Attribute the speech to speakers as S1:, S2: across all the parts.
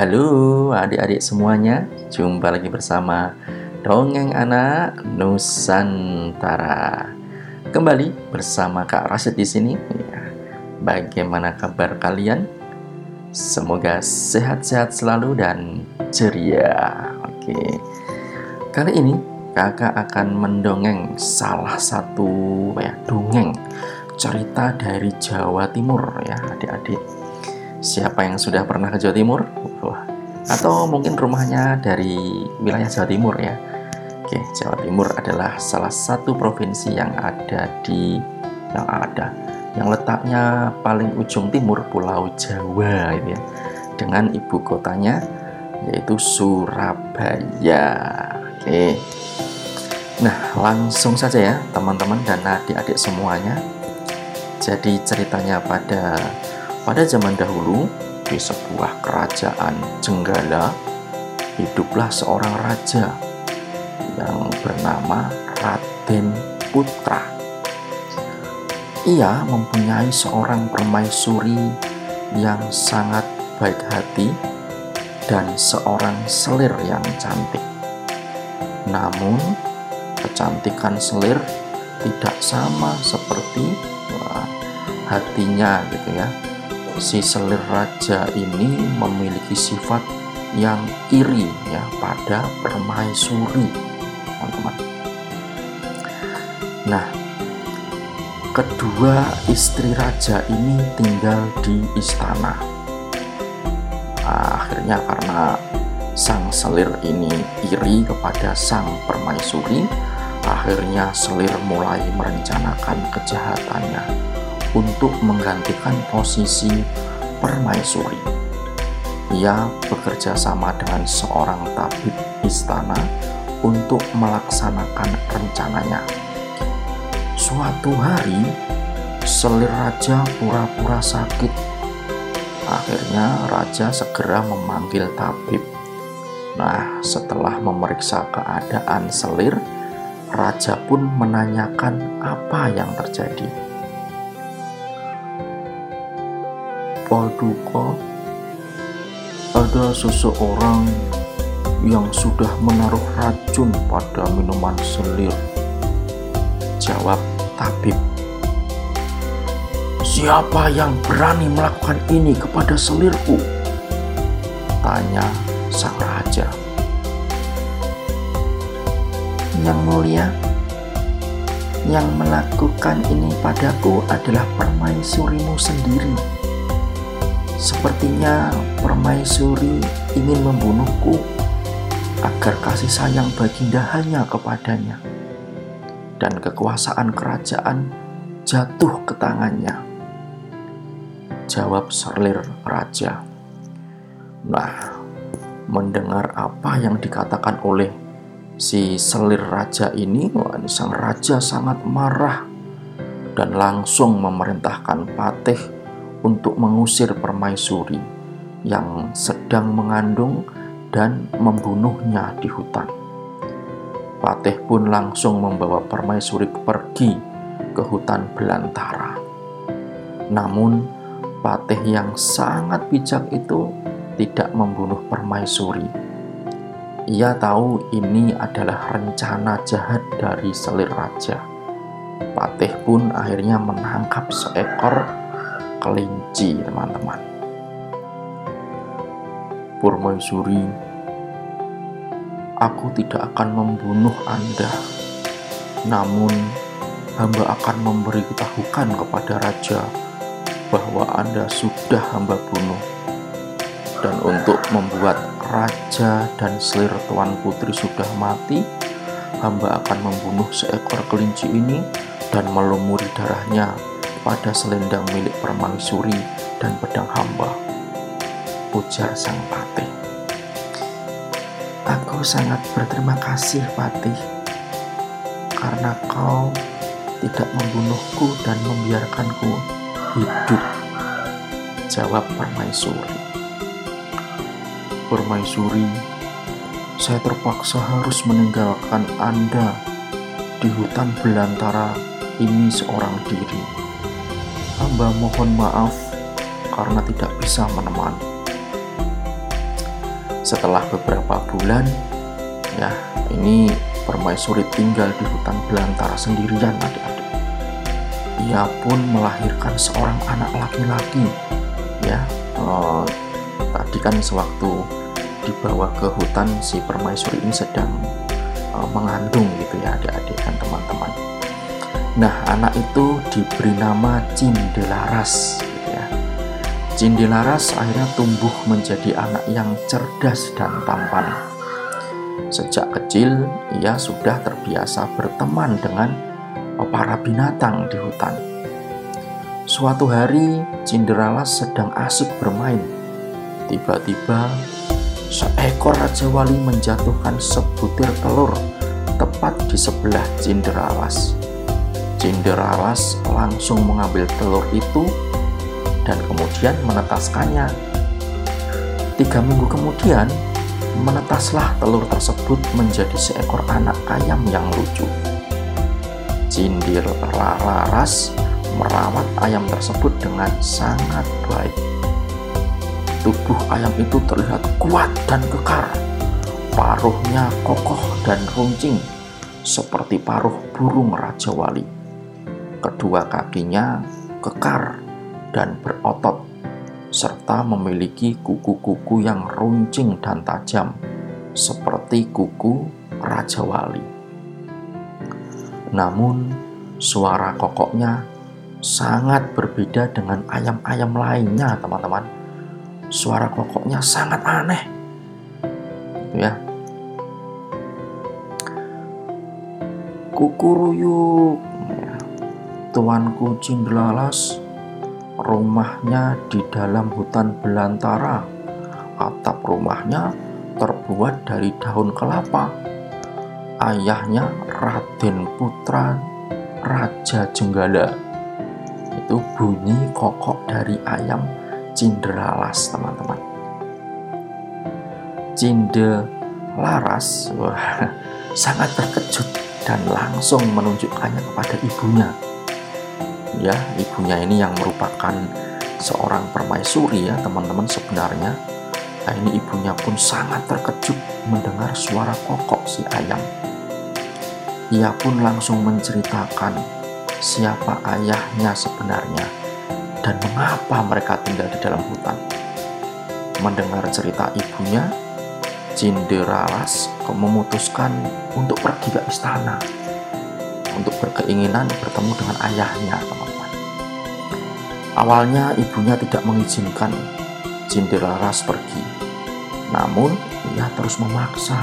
S1: Halo adik-adik semuanya, jumpa lagi bersama Dongeng Anak Nusantara. Kembali bersama Kak Rasid di sini. Ya, bagaimana kabar kalian? Semoga sehat-sehat selalu dan ceria. Oke. Kali ini Kakak akan mendongeng salah satu ya dongeng cerita dari Jawa Timur ya adik-adik. Siapa yang sudah pernah ke Jawa Timur? Atau mungkin rumahnya dari wilayah Jawa Timur ya. Oke, Jawa Timur adalah salah satu provinsi yang ada di yang ada yang letaknya paling ujung timur Pulau Jawa ini ya. Dengan ibu kotanya yaitu Surabaya. Oke. Nah, langsung saja ya teman-teman dan adik-adik semuanya. Jadi ceritanya pada pada zaman dahulu, di sebuah kerajaan Jenggala, hiduplah seorang raja yang bernama Raden Putra. Ia mempunyai seorang permaisuri yang sangat baik hati dan seorang selir yang cantik. Namun, kecantikan selir tidak sama seperti hatinya gitu ya si selir raja ini memiliki sifat yang iri ya pada permaisuri teman-teman. Nah kedua istri raja ini tinggal di istana. Akhirnya karena sang selir ini iri kepada sang permaisuri akhirnya selir mulai merencanakan kejahatannya untuk menggantikan posisi permaisuri. Ia bekerja sama dengan seorang tabib istana untuk melaksanakan rencananya. Suatu hari, selir raja pura-pura sakit. Akhirnya raja segera memanggil tabib. Nah, setelah memeriksa keadaan selir, raja pun menanyakan apa yang terjadi. Paduka ada seseorang yang sudah menaruh racun pada minuman selir. Jawab tabib. Siapa yang berani melakukan ini kepada selirku? Tanya sang raja. Yang mulia yang melakukan ini padaku adalah permaisurimu sendiri Sepertinya permaisuri ingin membunuhku agar kasih sayang baginda hanya kepadanya dan kekuasaan kerajaan jatuh ke tangannya. Jawab Serlir Raja. Nah, mendengar apa yang dikatakan oleh si Selir Raja ini, sang raja sangat marah dan langsung memerintahkan Patih untuk mengusir permaisuri yang sedang mengandung dan membunuhnya di hutan. Patih pun langsung membawa permaisuri pergi ke hutan belantara. Namun, Patih yang sangat bijak itu tidak membunuh permaisuri. Ia tahu ini adalah rencana jahat dari selir raja. Patih pun akhirnya menangkap seekor kelinci teman-teman. Purmaisuri aku tidak akan membunuh Anda. Namun hamba akan memberitahukan kepada raja bahwa Anda sudah hamba bunuh. Dan untuk membuat raja dan selir tuan putri sudah mati hamba akan membunuh seekor kelinci ini dan melumuri darahnya pada selendang milik permaisuri dan pedang hamba. Ujar sang patih. Aku sangat berterima kasih patih, karena kau tidak membunuhku dan membiarkanku hidup. Jawab permaisuri. Permaisuri, saya terpaksa harus meninggalkan Anda di hutan belantara ini seorang diri hamba mohon maaf karena tidak bisa menemani. setelah beberapa bulan ya ini permaisuri tinggal di hutan belantara sendirian adik-adik. Ia pun melahirkan seorang anak laki-laki ya. Uh, tadi kan sewaktu dibawa ke hutan si permaisuri ini sedang uh, mengandung gitu ya adik-adik dan teman-teman nah anak itu diberi nama Cindelaras gitu ya Cindelaras akhirnya tumbuh menjadi anak yang cerdas dan tampan sejak kecil ia sudah terbiasa berteman dengan para binatang di hutan Suatu hari, Cinderalas sedang asik bermain. Tiba-tiba, seekor Raja Wali menjatuhkan sebutir telur tepat di sebelah Cinderalas. Cinderalas langsung mengambil telur itu dan kemudian menetaskannya. Tiga minggu kemudian, menetaslah telur tersebut menjadi seekor anak ayam yang lucu. Cinderalas merawat ayam tersebut dengan sangat baik. Tubuh ayam itu terlihat kuat dan kekar. Paruhnya kokoh dan runcing seperti paruh burung Raja Wali. Kedua kakinya kekar dan berotot serta memiliki kuku-kuku yang runcing dan tajam seperti kuku Raja Wali. Namun, suara kokoknya sangat berbeda dengan ayam-ayam lainnya, teman-teman. Suara kokoknya sangat aneh. Ya. Kukuruyuk. Ya. Tuanku Cindelalas rumahnya di dalam hutan belantara. Atap rumahnya terbuat dari daun kelapa. Ayahnya Raden Putra Raja Jenggala itu bunyi kokok dari ayam cinderalas teman-teman cinderalas wah, sangat terkejut dan langsung menunjukkannya kepada ibunya ya ibunya ini yang merupakan seorang permaisuri ya teman-teman sebenarnya nah ini ibunya pun sangat terkejut mendengar suara kokok si ayam ia pun langsung menceritakan siapa ayahnya sebenarnya dan mengapa mereka tinggal di dalam hutan. Mendengar cerita ibunya, Cinderalas memutuskan untuk pergi ke istana untuk berkeinginan bertemu dengan ayahnya. Awalnya ibunya tidak mengizinkan Cinderalas pergi, namun ia terus memaksa.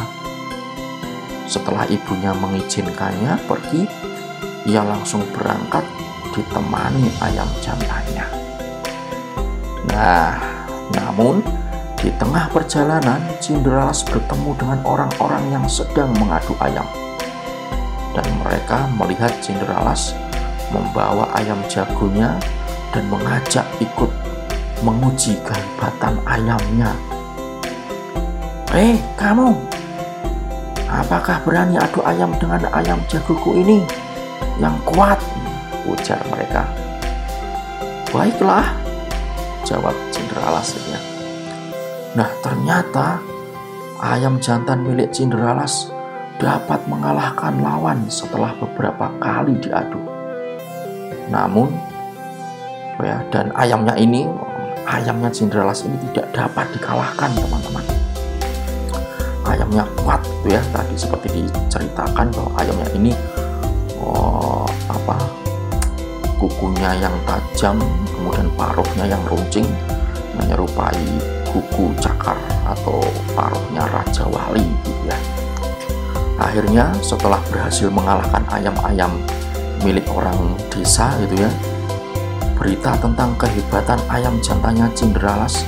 S1: Setelah ibunya mengizinkannya pergi, ia langsung berangkat ditemani ayam jantannya. Nah, namun di tengah perjalanan Cinderalas bertemu dengan orang-orang yang sedang mengadu ayam. Dan mereka melihat Cinderalas membawa ayam jagonya dan mengajak ikut menguji kehebatan ayamnya. Eh, kamu, apakah berani adu ayam dengan ayam jagoku ini? yang kuat, ujar mereka. Baiklah, jawab Cinderalas ya. Nah, ternyata ayam jantan milik Cinderalas dapat mengalahkan lawan setelah beberapa kali diadu. Namun, ya, dan ayamnya ini, ayamnya Cinderalas ini tidak dapat dikalahkan, teman-teman. Ayamnya kuat, gitu ya. Tadi seperti diceritakan bahwa ayamnya ini oh, apa kukunya yang tajam kemudian paruhnya yang runcing menyerupai kuku cakar atau paruhnya Raja Wali gitu ya akhirnya setelah berhasil mengalahkan ayam-ayam milik orang desa gitu ya berita tentang kehebatan ayam jantannya Cinderalas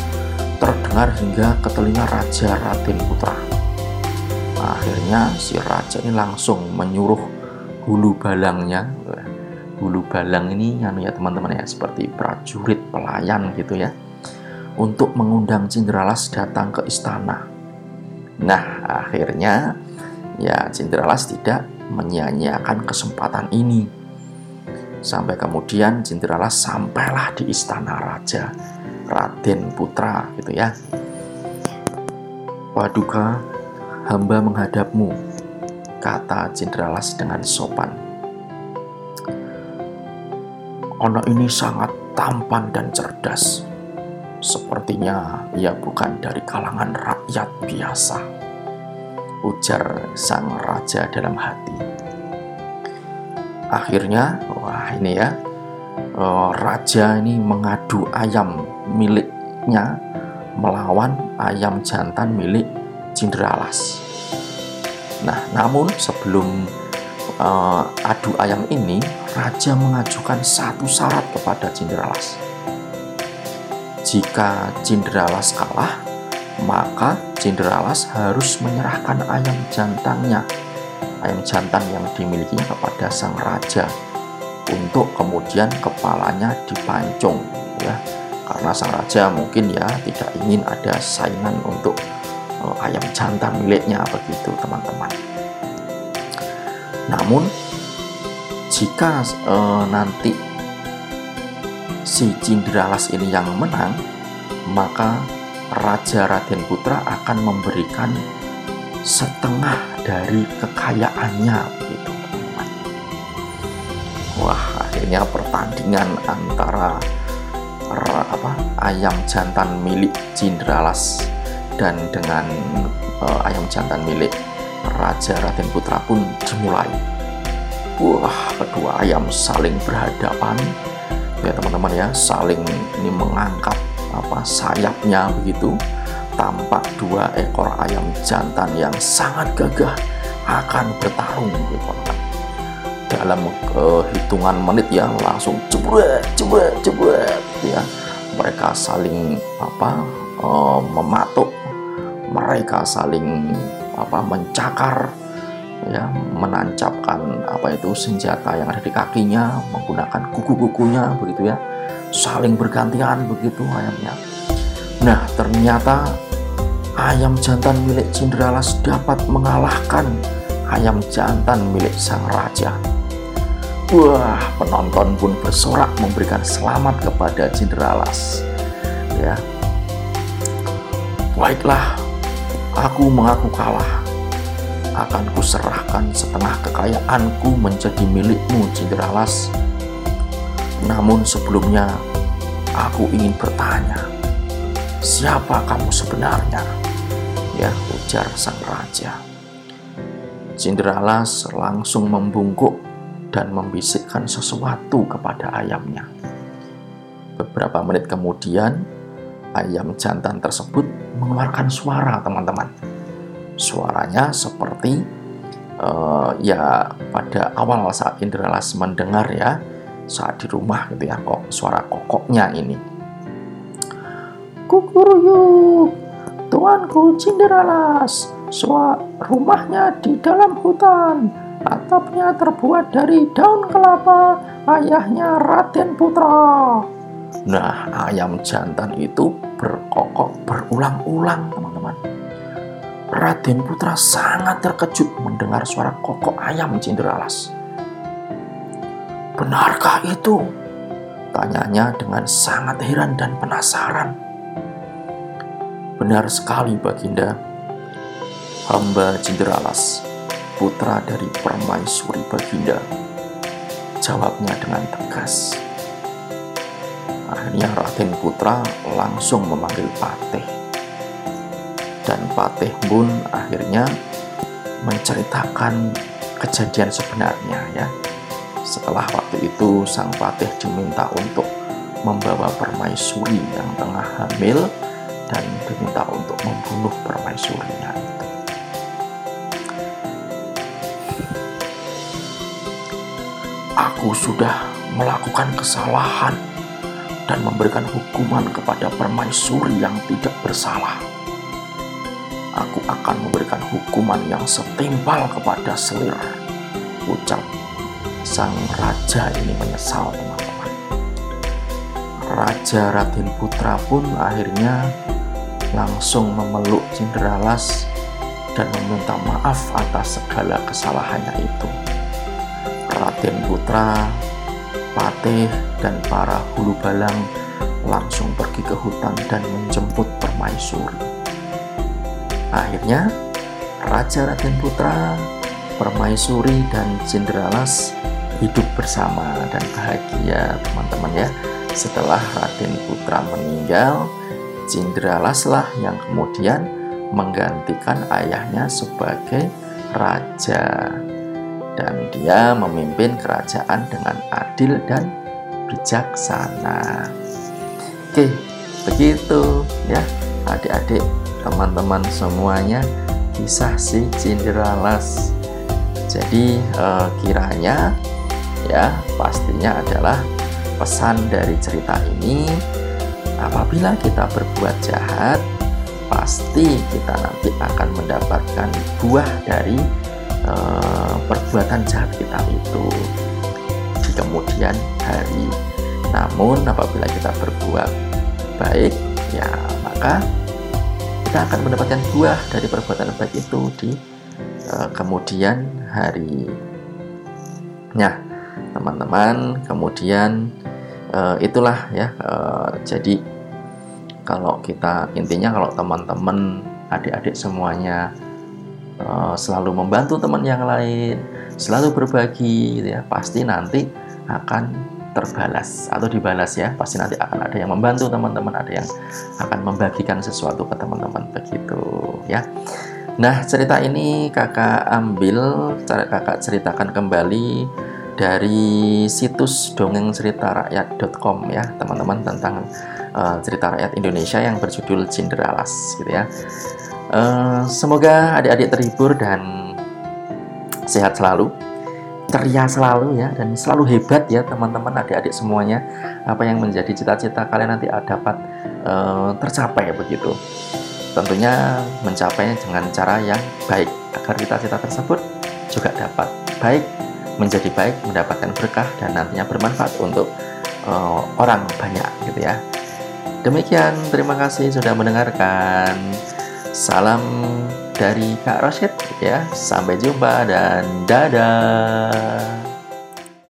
S1: terdengar hingga ke telinga Raja Raden Putra. Akhirnya si raja ini langsung menyuruh hulu balangnya. Hulu balang ini anu ya teman-teman ya seperti prajurit pelayan gitu ya untuk mengundang Cindralas datang ke istana. Nah akhirnya ya Cindralas tidak menyia-nyiakan kesempatan ini sampai kemudian Cindralas sampailah di istana raja Raden Putra gitu ya Paduka, hamba menghadapmu, kata Cindralas dengan sopan. Anak ini sangat tampan dan cerdas. Sepertinya ia bukan dari kalangan rakyat biasa. Ujar sang raja dalam hati. Akhirnya, wah ini ya, eh, raja ini mengadu ayam miliknya melawan ayam jantan milik Cindralas. Nah, namun sebelum uh, adu ayam ini, raja mengajukan satu syarat kepada Cindralas. Jika Cindralas kalah, maka Cindralas harus menyerahkan ayam jantannya, ayam jantan yang dimilikinya kepada sang raja untuk kemudian kepalanya dipancung ya. Karena sang raja mungkin ya tidak ingin ada saingan untuk uh, ayam jantan miliknya begitu teman-teman. Namun jika uh, nanti si Cindralas ini yang menang maka Raja Raden Putra akan memberikan setengah dari kekayaannya teman-teman wah akhirnya pertandingan antara apa ayam jantan milik Cindralas dan dengan uh, ayam jantan milik Raja Raden Putra pun dimulai. Wah, kedua ayam saling berhadapan. Ya teman-teman ya, saling ini mengangkat apa sayapnya begitu. Tampak dua ekor ayam jantan yang sangat gagah akan bertarung gitu dalam uh, hitungan menit ya langsung jebret jebret jebret ya. Mereka saling apa uh, mematuk. Mereka saling apa mencakar ya menancapkan apa itu senjata yang ada di kakinya menggunakan kuku-kukunya begitu ya. Saling bergantian begitu ayamnya. Nah ternyata ayam jantan milik Cindralas dapat mengalahkan ayam jantan milik sang raja Wah, penonton pun bersorak memberikan selamat kepada Cindralas. Ya. Baiklah, aku mengaku kalah. Akan kuserahkan setengah kekayaanku menjadi milikmu, Cindralas. Namun sebelumnya, aku ingin bertanya, siapa kamu sebenarnya? Ya, ujar sang raja. Cindralas langsung membungkuk dan membisikkan sesuatu kepada ayamnya. Beberapa menit kemudian, ayam jantan tersebut mengeluarkan suara, teman-teman. Suaranya seperti uh, ya pada awal saat Indralas mendengar ya saat di rumah gitu ya kok suara kokoknya ini. Kukuruyuk, tuanku Cinderelas, rumahnya di dalam hutan Atapnya terbuat dari daun kelapa ayahnya Raden Putra. Nah, ayam jantan itu berkokok berulang-ulang, teman-teman. Raden Putra sangat terkejut mendengar suara kokok ayam Cindralas. Benarkah itu? Tanyanya dengan sangat heran dan penasaran. Benar sekali, Baginda. Hamba Cindralas putra dari permaisuri Baginda? Jawabnya dengan tegas. Akhirnya Raden Putra langsung memanggil Patih. Dan Patih pun akhirnya menceritakan kejadian sebenarnya ya. Setelah waktu itu sang Patih diminta untuk membawa permaisuri yang tengah hamil dan diminta untuk membunuh permaisurinya itu. aku sudah melakukan kesalahan dan memberikan hukuman kepada permaisuri yang tidak bersalah. Aku akan memberikan hukuman yang setimpal kepada selir. Ucap sang raja ini menyesal teman-teman. Raja Raden Putra pun akhirnya langsung memeluk Cindralas dan meminta maaf atas segala kesalahannya itu. Raden Putra, Patih, dan para hulu balang langsung pergi ke hutan dan menjemput permaisuri. Akhirnya, Raja Raden Putra, Permaisuri, dan Cinderala's hidup bersama dan bahagia teman-teman ya. Setelah Raden Putra meninggal, Cinderala's lah yang kemudian menggantikan ayahnya sebagai raja. Dan dia memimpin kerajaan dengan adil dan bijaksana. Oke, begitu ya adik-adik teman-teman semuanya kisah si Cinderala's jadi eh, kiranya ya pastinya adalah pesan dari cerita ini apabila kita berbuat jahat pasti kita nanti akan mendapatkan buah dari eh, perbuatan jahat kita itu di kemudian hari namun apabila kita berbuat baik ya maka kita akan mendapatkan buah dari perbuatan baik itu di uh, kemudian hari. Nah, teman-teman, kemudian uh, itulah ya. Uh, jadi kalau kita intinya kalau teman-teman adik-adik semuanya uh, selalu membantu teman yang lain, selalu berbagi, gitu ya, pasti nanti akan terbalas atau dibalas ya. Pasti nanti akan ada yang membantu teman-teman ada yang akan membagikan sesuatu ke teman-teman begitu ya. Nah cerita ini kakak ambil kakak ceritakan kembali dari situs dongeng cerita rakyat.com ya teman-teman tentang uh, cerita rakyat Indonesia yang berjudul Cinderalas gitu ya. Uh, semoga adik-adik terhibur dan sehat selalu ceria selalu ya dan selalu hebat ya teman-teman adik-adik semuanya. Apa yang menjadi cita-cita kalian nanti dapat uh, tercapai begitu. Tentunya mencapainya dengan cara yang baik agar cita-cita tersebut juga dapat baik menjadi baik mendapatkan berkah dan nantinya bermanfaat untuk uh, orang banyak gitu ya demikian terima kasih sudah mendengarkan salam dari Kak Rosyid ya. Sampai jumpa dan dadah.